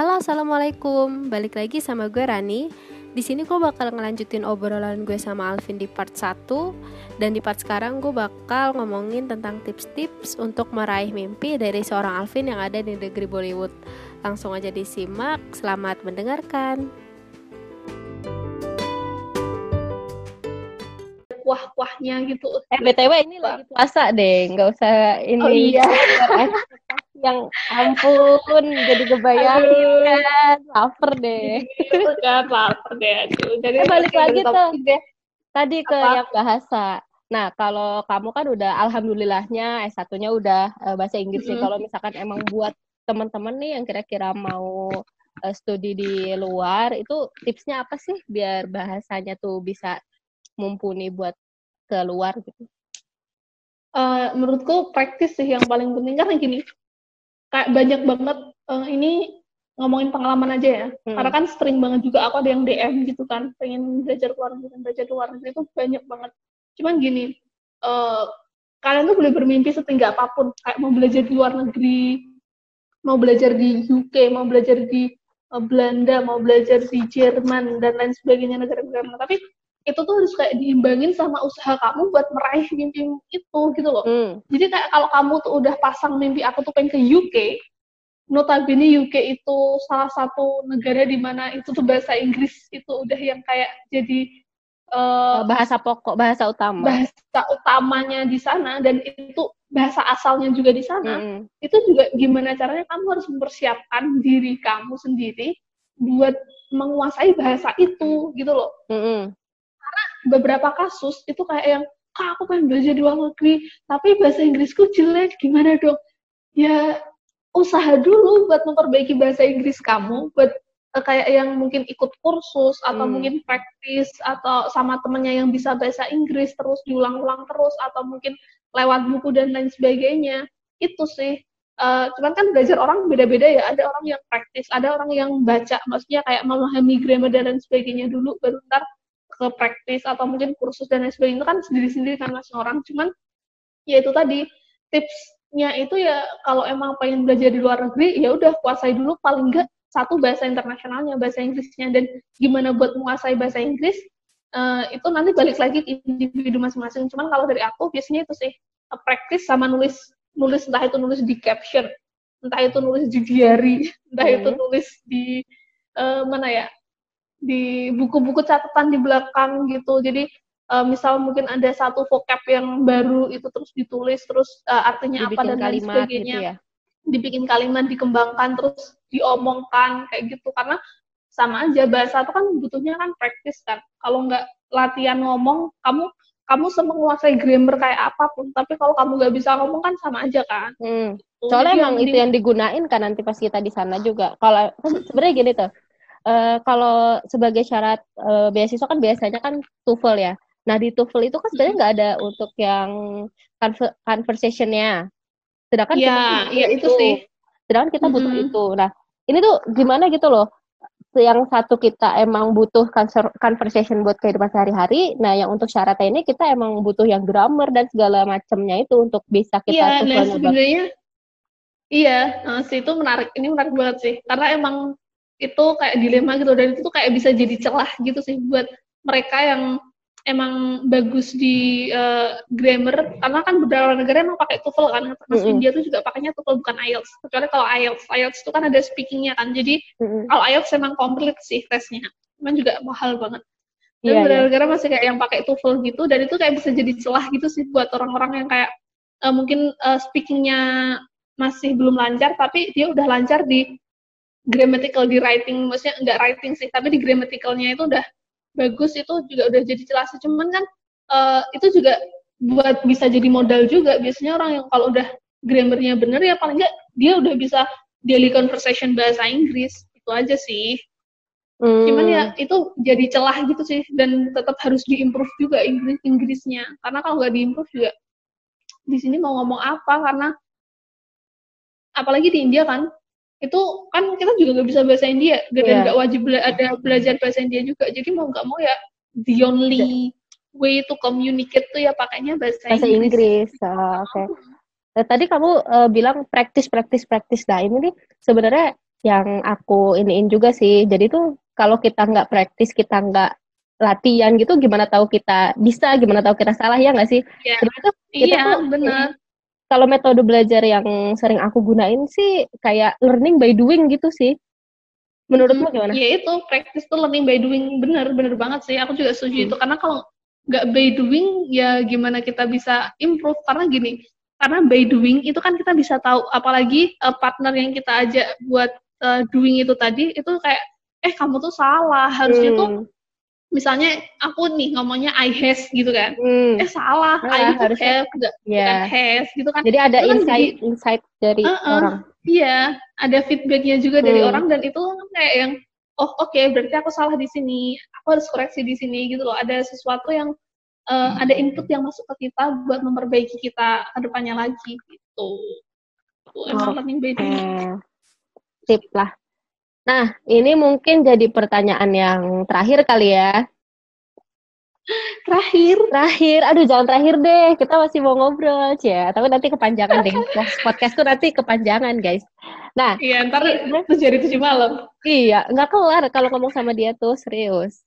Halo, assalamualaikum. Balik lagi sama gue Rani. Di sini gue bakal ngelanjutin obrolan gue sama Alvin di part 1 dan di part sekarang gue bakal ngomongin tentang tips-tips untuk meraih mimpi dari seorang Alvin yang ada di negeri Bollywood. Langsung aja disimak. Selamat mendengarkan. kuah-kuahnya gitu. Eh BTW ini lagi puasa deh, nggak usah ini. Oh iya. yang ampun jadi kebayangin kan. Lapar deh. Kan lapar deh aduh. Jadi eh, balik lagi tuh. deh. tadi ke Apa? yang bahasa. Nah kalau kamu kan udah alhamdulillahnya S satunya udah uh, bahasa Inggris mm -hmm. kalau misalkan emang buat teman-teman nih yang kira-kira mau uh, studi di luar itu tipsnya apa sih biar bahasanya tuh bisa mumpuni buat keluar gitu? Uh, menurutku praktis sih yang paling penting. Karena gini kayak banyak banget uh, ini ngomongin pengalaman aja ya. Hmm. karena kan sering banget juga aku ada yang DM gitu kan pengen belajar luar negeri belajar luar negeri itu banyak banget. Cuman gini uh, kalian tuh boleh bermimpi setinggi apa pun. Kayak mau belajar di luar negeri mau belajar di UK mau belajar di uh, Belanda mau belajar di Jerman dan lain sebagainya negara-negara tapi itu tuh harus kayak diimbangin sama usaha kamu buat meraih mimpi itu gitu loh. Hmm. Jadi kayak kalau kamu tuh udah pasang mimpi aku tuh pengen ke UK, notabene UK itu salah satu negara di mana itu tuh bahasa Inggris itu udah yang kayak jadi uh, bahasa pokok, bahasa utama. Bahasa utamanya di sana dan itu bahasa asalnya juga di sana. Hmm. Itu juga gimana caranya kamu harus mempersiapkan diri kamu sendiri buat menguasai bahasa itu gitu loh. Hmm beberapa kasus itu kayak yang kak aku pengen belajar di luar negeri tapi bahasa Inggrisku jelek gimana dong? Ya usaha dulu buat memperbaiki bahasa Inggris kamu buat uh, kayak yang mungkin ikut kursus atau hmm. mungkin praktis atau sama temennya yang bisa bahasa Inggris terus diulang-ulang terus atau mungkin lewat buku dan lain sebagainya. Itu sih. Uh, cuman kan belajar orang beda-beda ya. Ada orang yang praktis ada orang yang baca maksudnya kayak memahami grammar dan lain sebagainya dulu baru ntar ke praktis atau mungkin kursus dan lain sebagainya itu kan sendiri-sendiri kan masing orang. Cuman ya itu tadi tipsnya itu ya kalau emang pengen belajar di luar negeri ya udah kuasai dulu. Paling enggak satu bahasa internasionalnya bahasa Inggrisnya. Dan gimana buat menguasai bahasa Inggris uh, itu nanti balik lagi ke individu masing-masing. Cuman kalau dari aku biasanya itu sih uh, praktis sama nulis nulis entah itu nulis di caption entah itu nulis di diary entah hmm. itu nulis di uh, mana ya di buku-buku catatan di belakang gitu. Jadi uh, misal mungkin ada satu vocab yang baru itu terus ditulis terus uh, artinya Dibikin apa dan lain sebagainya. Gitu ya? Dibikin kalimat, dikembangkan terus diomongkan kayak gitu karena sama aja bahasa itu kan butuhnya kan praktis kan. Kalau nggak latihan ngomong, kamu kamu menguasai grammar kayak apa pun, tapi kalau kamu nggak bisa ngomong kan sama aja kan. Hmm. Soalnya Jadi emang itu yang digunain kan nanti pas kita di sana juga. Kalau sebenarnya gini tuh, uh, kalau sebagai syarat uh, beasiswa kan biasanya kan TOEFL ya. Nah di TOEFL itu kan sebenarnya nggak ada untuk yang conver conversationnya. Sedangkan ya, kita ya itu sih. Sedangkan kita butuh mm -hmm. itu. Nah ini tuh gimana gitu loh. Yang satu kita emang butuh conversation buat kehidupan sehari-hari. Nah yang untuk syaratnya ini kita emang butuh yang grammar dan segala macamnya itu untuk bisa kita. Iya, nah sebenarnya Iya, uh, sih itu menarik. Ini menarik banget sih, karena emang itu kayak dilema gitu. Dan itu tuh kayak bisa jadi celah gitu sih buat mereka yang emang bagus di uh, grammar. Karena kan beberapa negara emang pakai TOEFL kan. Termasuk mm -hmm. India tuh juga pakainya TOEFL bukan IELTS. Kecuali kalau IELTS. IELTS itu kan ada speakingnya kan. Jadi mm -hmm. kalau IELTS emang komplit sih tesnya. Cuman juga mahal banget. Dan yeah, beberapa yeah. negara masih kayak yang pakai TOEFL gitu. Dan itu kayak bisa jadi celah gitu sih buat orang-orang yang kayak uh, mungkin uh, speakingnya masih belum lancar tapi dia udah lancar di grammatical di writing maksudnya enggak writing sih tapi di grammaticalnya itu udah bagus itu juga udah jadi jelas cuman kan uh, itu juga buat bisa jadi modal juga. Biasanya orang yang kalau udah grammarnya bener ya paling enggak dia udah bisa daily conversation bahasa Inggris. Itu aja sih. Hmm. cuman ya itu jadi celah gitu sih dan tetap harus diimprove juga Inggris Inggrisnya. Karena kalau nggak diimprove juga di sini mau ngomong apa? Karena apalagi di India kan itu kan kita juga nggak bisa bahasa India dan yeah. nggak wajib bela ada belajar bahasa India juga jadi mau nggak mau ya the only way to communicate tuh ya pakainya bahasa, bahasa Inggris, Inggris. Oh, oke okay. nah, tadi kamu uh, bilang praktis praktis praktis nah ini nih sebenarnya yang aku iniin juga sih. Jadi tuh kalau kita nggak praktis, kita nggak latihan gitu, gimana tahu kita bisa, gimana tahu kita salah ya nggak sih? Iya, kita iya, tuh, benar. Kalau metode belajar yang sering aku gunain sih kayak learning by doing gitu sih. Menurutmu hmm, gimana? Ya itu, practice tuh learning by doing bener, bener banget sih. Aku juga setuju hmm. itu karena kalau nggak by doing ya gimana kita bisa improve karena gini karena by doing itu kan kita bisa tahu apalagi uh, partner yang kita ajak buat uh, doing itu tadi itu kayak eh kamu tuh salah harusnya hmm. tuh misalnya aku nih ngomongnya I has gitu kan hmm. eh salah nah, I have enggak yeah. has gitu kan jadi ada itu kan insight kan insight dari uh -uh, orang iya ada feedbacknya juga hmm. dari orang dan itu kan kayak yang oh oke okay, berarti aku salah di sini aku harus koreksi di sini gitu loh ada sesuatu yang uh, ada input yang masuk ke kita buat memperbaiki kita ke depannya lagi gitu itu emang oh, penting beda tip lah. Nah, ini mungkin jadi pertanyaan yang terakhir kali ya. Terakhir? Terakhir. Aduh, jangan terakhir deh. Kita masih mau ngobrol, ya. Tapi nanti kepanjangan deh. Podcastku nanti kepanjangan, guys. Nah. Iya, ntar terus jadi tujuh malam. Iya, nggak kelar kalau ngomong sama dia tuh, serius.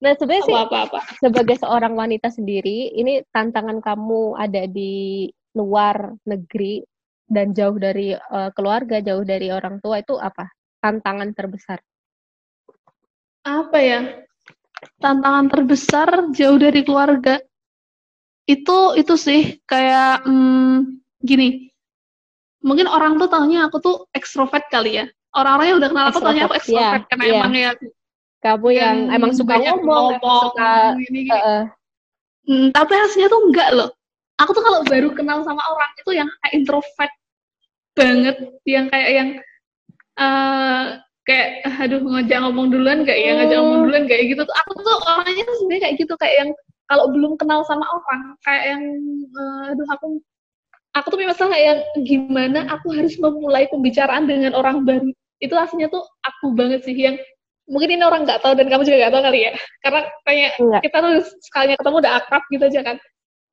Nah, sebenarnya sih, apa, apa. sebagai seorang wanita sendiri, ini tantangan kamu ada di luar negeri dan jauh dari uh, keluarga, jauh dari orang tua itu apa? Tantangan terbesar. Apa ya? Tantangan terbesar jauh dari keluarga. Itu itu sih kayak hmm, gini. Mungkin orang tuh tahunya aku tuh ekstrovert kali ya. Orang-orang yang udah kenal aku tahunya aku ekstrovert yeah, karena yeah. emang ya kamu yang, yang emang suka ngomong, ngomong suka gini, gini. Uh, hmm, tapi hasilnya tuh enggak loh. Aku tuh kalau baru kenal sama orang itu yang kayak introvert banget yang kayak yang uh, kayak aduh ngajak ngomong duluan gak ya? Ngajak ngomong oh. duluan kayak gitu. Tuh aku tuh orangnya sendiri kayak gitu. Kayak yang kalau belum kenal sama orang kayak yang uh, aduh aku aku tuh masalah kayak yang gimana aku harus memulai pembicaraan dengan orang baru. Itu aslinya tuh aku banget sih yang mungkin ini orang nggak tahu dan kamu juga nggak tahu kali ya. Karena kayak Enggak. kita tuh sekalinya ketemu udah akrab gitu aja kan.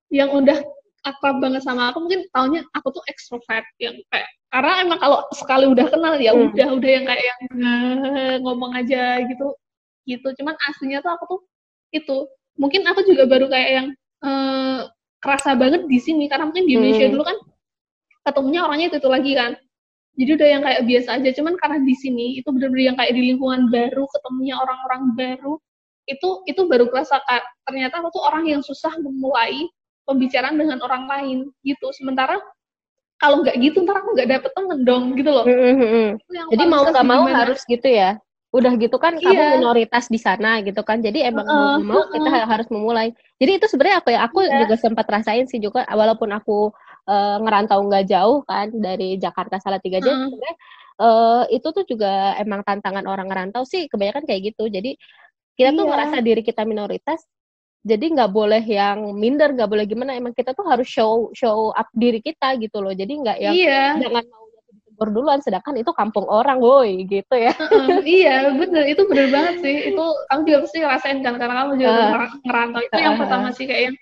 Yang udah akrab banget sama aku mungkin taunya aku tuh ekstrovert yang kayak karena emang kalau sekali udah kenal ya hmm. udah udah yang kayak yang ngomong aja gitu gitu cuman aslinya tuh aku tuh itu mungkin aku juga baru kayak yang uh, kerasa banget di sini karena mungkin di Indonesia hmm. dulu kan ketemunya orangnya itu, itu lagi kan jadi udah yang kayak biasa aja cuman karena di sini itu benar-benar yang kayak di lingkungan baru ketemunya orang-orang baru itu itu baru kerasa ternyata aku tuh orang yang susah memulai pembicaraan dengan orang lain gitu sementara kalau nggak gitu ntar aku nggak dapet temen dong gitu loh mm-hmm. jadi mau nggak mau gimana? harus gitu ya udah gitu kan iya. kamu minoritas di sana gitu kan jadi emang uh, mau, uh, kita uh. harus memulai jadi itu sebenarnya apa ya aku yeah. juga sempat rasain sih juga walaupun aku uh, ngerantau nggak jauh kan dari Jakarta salah tiga jam uh. sebenarnya uh, itu tuh juga emang tantangan orang ngerantau sih kebanyakan kayak gitu jadi kita tuh yeah. ngerasa diri kita minoritas jadi nggak boleh yang minder nggak boleh gimana. Emang kita tuh harus show show up diri kita gitu loh. Jadi nggak yang iya. jangan mau ditegur duluan sedangkan itu kampung orang woi gitu ya. Uh, iya bener. Itu bener banget sih. Itu kamu juga pasti ngerasain kan karena kamu juga uh, ngerantau. Itu uh, yang pertama sih kayak yang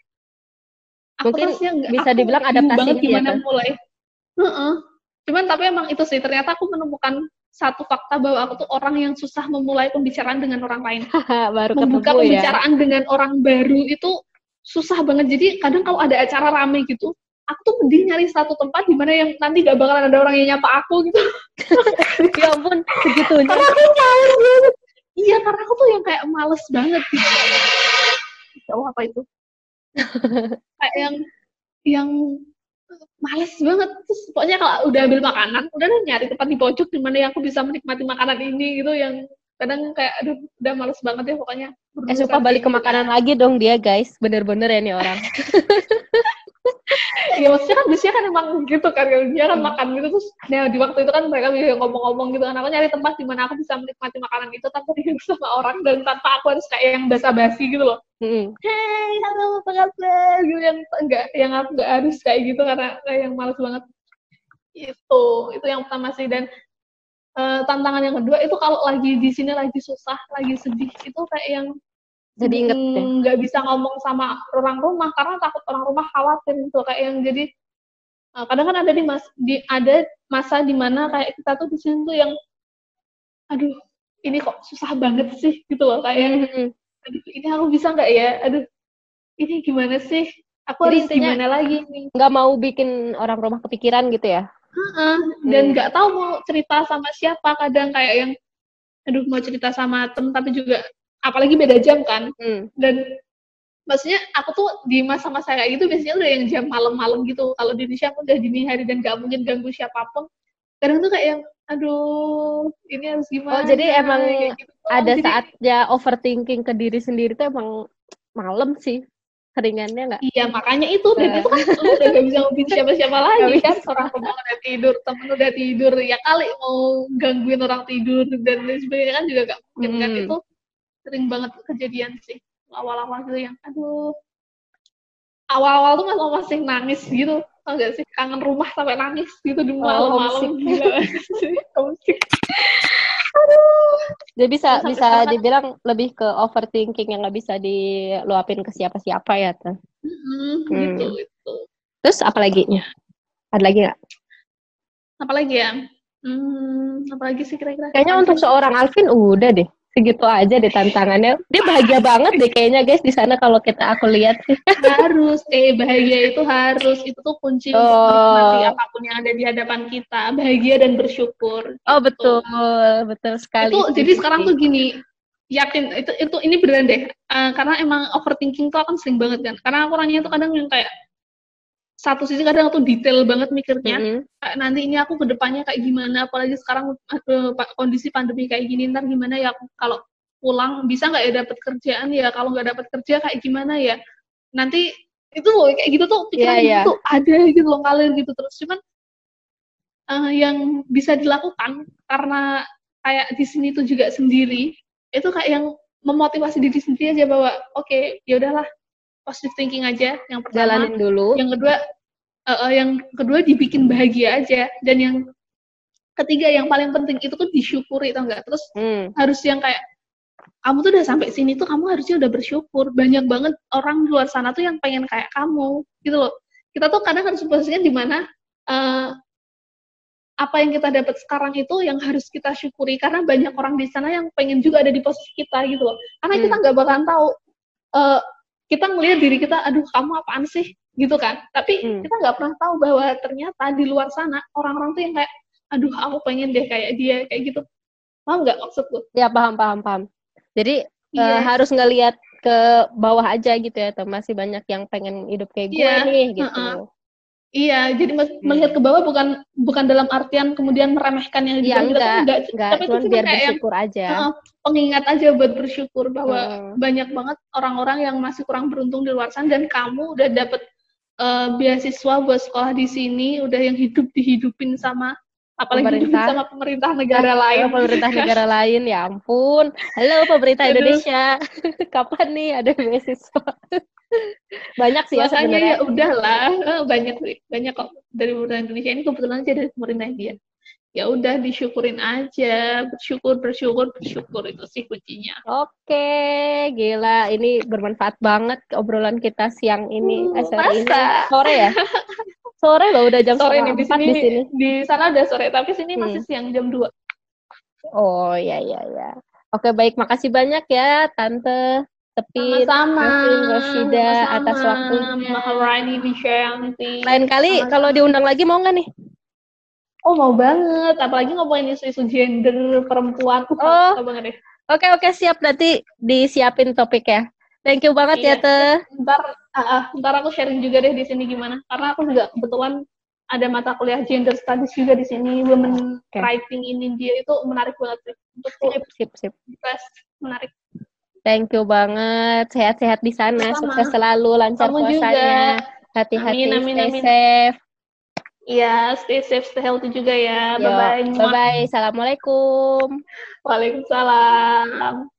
mungkin bisa aku dibilang adaptasi gimana ya, kan? mulai. Uh -uh. cuman tapi emang itu sih ternyata aku menemukan satu fakta bahwa aku tuh orang yang susah memulai pembicaraan dengan orang lain. baru Membuka ketemu, ya. pembicaraan ya? dengan orang baru itu susah banget. Jadi kadang kalau ada acara rame gitu, aku tuh mending nyari satu tempat di mana yang nanti gak bakalan ada orang yang nyapa aku gitu. ya ampun, segitunya. Karena aku males banget. Iya, karena aku tuh yang kayak males banget gitu. Ya Allah, apa itu? kayak yang yang males banget. Terus pokoknya kalau udah ambil makanan udah nyari tempat di pojok di mana aku bisa menikmati makanan ini gitu yang kadang kayak aduh udah males banget ya pokoknya. Eh suka balik ke makanan lagi dong dia guys. Bener-bener ya nih orang ya maksudnya kan biasanya kan emang gitu kan dia kan hmm. makan gitu terus nah di waktu itu kan mereka bisa ngomong-ngomong gitu kan aku nyari tempat di mana aku bisa menikmati makanan itu tanpa dihidup sama orang dan tanpa aku harus kayak yang basa-basi gitu loh hmm. hey halo apa kabar gitu yang enggak yang aku enggak harus kayak gitu karena kayak yang males banget itu itu yang pertama sih dan uh, tantangan yang kedua itu kalau lagi di sini lagi susah lagi sedih itu kayak yang jadi inget nggak bisa ngomong sama orang rumah karena takut orang rumah khawatir gitu kayak yang jadi uh, kadang kan ada di mas di ada masa di mana kayak kita tuh di sini tuh yang aduh ini kok susah banget sih gitu loh kayak mm-hmm. aduh ini aku bisa nggak ya aduh ini gimana sih aku Jadi harus gimana lagi nggak mau bikin orang rumah kepikiran gitu ya uh-uh. dan nggak hmm. tahu mau cerita sama siapa kadang kayak yang aduh mau cerita sama temen tapi juga apalagi beda jam kan hmm. dan maksudnya aku tuh di masa-masa kayak gitu biasanya udah yang jam malam-malam gitu kalau di Indonesia aku udah dini hari dan gak mungkin ganggu siapa pun kadang tuh kayak yang aduh ini harus gimana oh jadi emang gitu. ada jadi, saatnya overthinking ke diri sendiri tuh emang malam sih seringannya nggak iya makanya itu dan nah. itu kan lu udah gak bisa ngomongin siapa-siapa lagi kan orang teman udah tidur temen udah tidur ya kali mau gangguin orang tidur dan lain sebagainya kan juga gak mungkin kan. hmm. kan itu sering banget kejadian sih awal-awal gitu yang aduh. Awal-awal tuh masih masih nangis gitu tau gak sih? Kangen rumah sampai nangis gitu di oh, malam-malam. gila aduh. Jadi bisa Sampai bisa sekarang, dibilang lebih ke overthinking yang nggak bisa diluapin ke siapa-siapa ya tuh mm, hmm. gitu gitu. Terus apa lagi ada lagi nggak apa lagi ya? Hmm, apa lagi sih kira-kira? Kayaknya untuk seorang Alvin udah deh segitu aja deh tantangannya. Dia bahagia banget deh kayaknya guys di sana kalau kita aku lihat. harus, eh bahagia itu harus itu tuh kunci oh. untuk menikmati apa pun yang ada di hadapan kita. Bahagia dan bersyukur. Oh gitu. betul, betul sekali. Itu jadi sekarang tuh gini, yakin itu itu ini beneran deh. Uh, karena emang overthinking tuh akan sering banget kan. Karena aku orangnya tuh kadang yang kayak satu sisi kadang tuh detail banget mikirnya mm -hmm. nanti ini aku ke depannya kayak gimana apalagi sekarang kondisi pandemi kayak gini ntar gimana ya kalau pulang bisa nggak ya dapat kerjaan ya kalau nggak dapat kerja kayak gimana ya nanti itu loh kayak gitu tuh pikiran yeah, yeah. itu ada gitu loh ngalir gitu terus cuman uh, yang bisa dilakukan karena kayak di sini tuh juga sendiri itu kayak yang memotivasi diri sendiri aja bahwa oke okay, ya udahlah positive thinking aja yang pertama. Jalanin dulu. Yang kedua uh, uh, yang kedua dibikin bahagia aja. Dan yang ketiga yang paling penting itu tuh disyukuri tau enggak terus hmm. harus yang kayak kamu tuh udah sampai sini tuh kamu harusnya udah bersyukur. Banyak banget orang di luar sana tuh yang pengen kayak kamu gitu loh. Kita tuh kadang harus posisinya di mana uh, apa yang kita dapat sekarang itu yang harus kita syukuri. Karena banyak orang di sana yang pengen juga ada di posisi kita gitu loh. Karena hmm. kita nggak bakalan tahu uh, kita ngelihat diri kita aduh kamu apaan sih gitu kan tapi hmm. kita nggak pernah tahu bahwa ternyata di luar sana orang-orang tuh yang kayak aduh aku pengen deh kayak dia kayak gitu paham nggak maksudku ya paham paham paham jadi yeah. uh, iya. harus ngelihat ke bawah aja gitu ya tuh masih banyak yang pengen hidup kayak gue yeah. nih gitu uh -uh. Iya, jadi hmm. melihat ke bawah bukan bukan dalam artian kemudian meremehkan yang ya, enggak, enggak, enggak, tapi itu biar bersyukur yang, aja. Uh, pengingat aja buat bersyukur bahwa hmm. banyak banget orang-orang yang masih kurang beruntung di luar sana dan kamu udah dapet uh, beasiswa buat sekolah di sini, udah yang hidup dihidupin sama apalagi pemerintah. sama pemerintah negara oh, lain. Pemerintah negara lain, ya ampun. Halo pemerintah Indonesia, kapan nih ada beasiswa? Banyak sih ya ya udahlah, eh, banyak banyak kok dari pemerintah Indonesia ini kebetulan aja dari pemerintah India. Ya udah disyukurin aja, bersyukur, bersyukur, bersyukur itu sih kuncinya. Oke, gila, ini bermanfaat banget obrolan kita siang ini, uh, eh, sore ini, sore ya. Sore loh udah jam sore ini di sini, di sini. Di sana udah sore, tapi sini hmm. masih siang jam 2. Oh, ya ya ya. Oke, baik, makasih banyak ya Tante. Tepin, sama Rosida atas waktunya. Maharani Lain kali sama kalau diundang lagi mau nggak nih? Oh mau banget, apalagi ngomongin isu-isu gender perempuan. Oh, banget deh. Oke oke siap nanti disiapin topik ya. Thank you banget ya, iya. ya Teh. Ntar, uh, uh, ntar aku sharing juga deh di sini gimana. Karena aku juga kebetulan ada mata kuliah gender studies juga di sini, women okay. writing in India itu menarik banget sih. Untuk sip, sip, sip. menarik. Thank you banget. Sehat-sehat di sana. Sama. Sukses selalu, lancar Kamu puasanya. Hati-hati, stay amin. safe. Iya, stay safe, stay healthy juga ya. Bye-bye. Bye-bye. Assalamualaikum. Waalaikumsalam.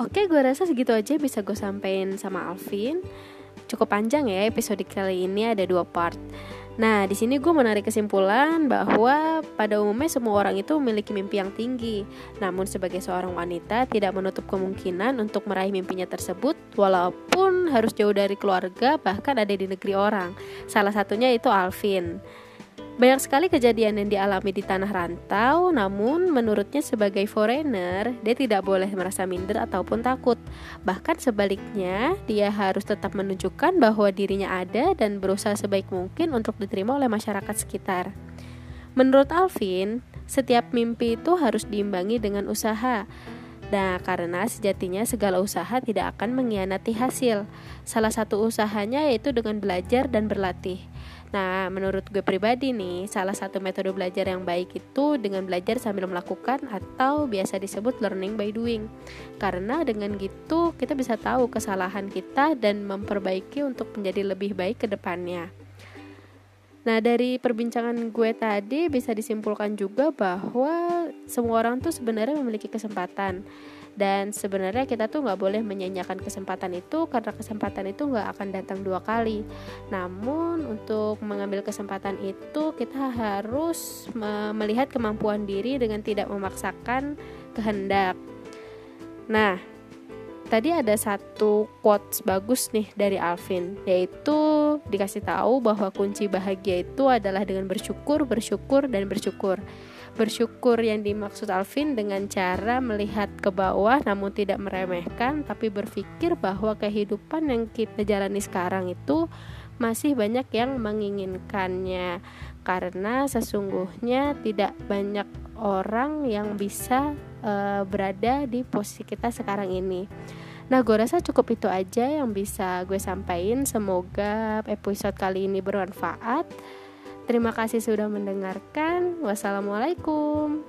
Oke, gue rasa segitu aja bisa gue sampein sama Alvin. Cukup panjang ya episode kali ini ada dua part. Nah, di sini gue menarik kesimpulan bahwa pada umumnya semua orang itu memiliki mimpi yang tinggi. Namun sebagai seorang wanita tidak menutup kemungkinan untuk meraih mimpinya tersebut walaupun harus jauh dari keluarga bahkan ada di negeri orang. Salah satunya itu Alvin. Banyak sekali kejadian yang dialami di tanah rantau, namun menurutnya sebagai foreigner, dia tidak boleh merasa minder ataupun takut. Bahkan sebaliknya, dia harus tetap menunjukkan bahwa dirinya ada dan berusaha sebaik mungkin untuk diterima oleh masyarakat sekitar. Menurut Alvin, setiap mimpi itu harus diimbangi dengan usaha. Nah, karena sejatinya segala usaha tidak akan mengkhianati hasil. Salah satu usahanya yaitu dengan belajar dan berlatih. Nah, menurut gue pribadi nih, salah satu metode belajar yang baik itu dengan belajar sambil melakukan atau biasa disebut learning by doing. Karena dengan gitu kita bisa tahu kesalahan kita dan memperbaiki untuk menjadi lebih baik ke depannya. Nah, dari perbincangan gue tadi bisa disimpulkan juga bahwa semua orang tuh sebenarnya memiliki kesempatan. Dan sebenarnya kita tuh nggak boleh menyanyiakan kesempatan itu karena kesempatan itu nggak akan datang dua kali. Namun untuk mengambil kesempatan itu kita harus melihat kemampuan diri dengan tidak memaksakan kehendak. Nah tadi ada satu quotes bagus nih dari Alvin yaitu dikasih tahu bahwa kunci bahagia itu adalah dengan bersyukur bersyukur dan bersyukur Bersyukur yang dimaksud Alvin dengan cara melihat ke bawah namun tidak meremehkan tapi berpikir bahwa kehidupan yang kita jalani sekarang itu masih banyak yang menginginkannya karena sesungguhnya tidak banyak orang yang bisa uh, berada di posisi kita sekarang ini. Nah, gue rasa cukup itu aja yang bisa gue sampaikan. Semoga episode kali ini bermanfaat. Terima kasih sudah mendengarkan. Wassalamualaikum.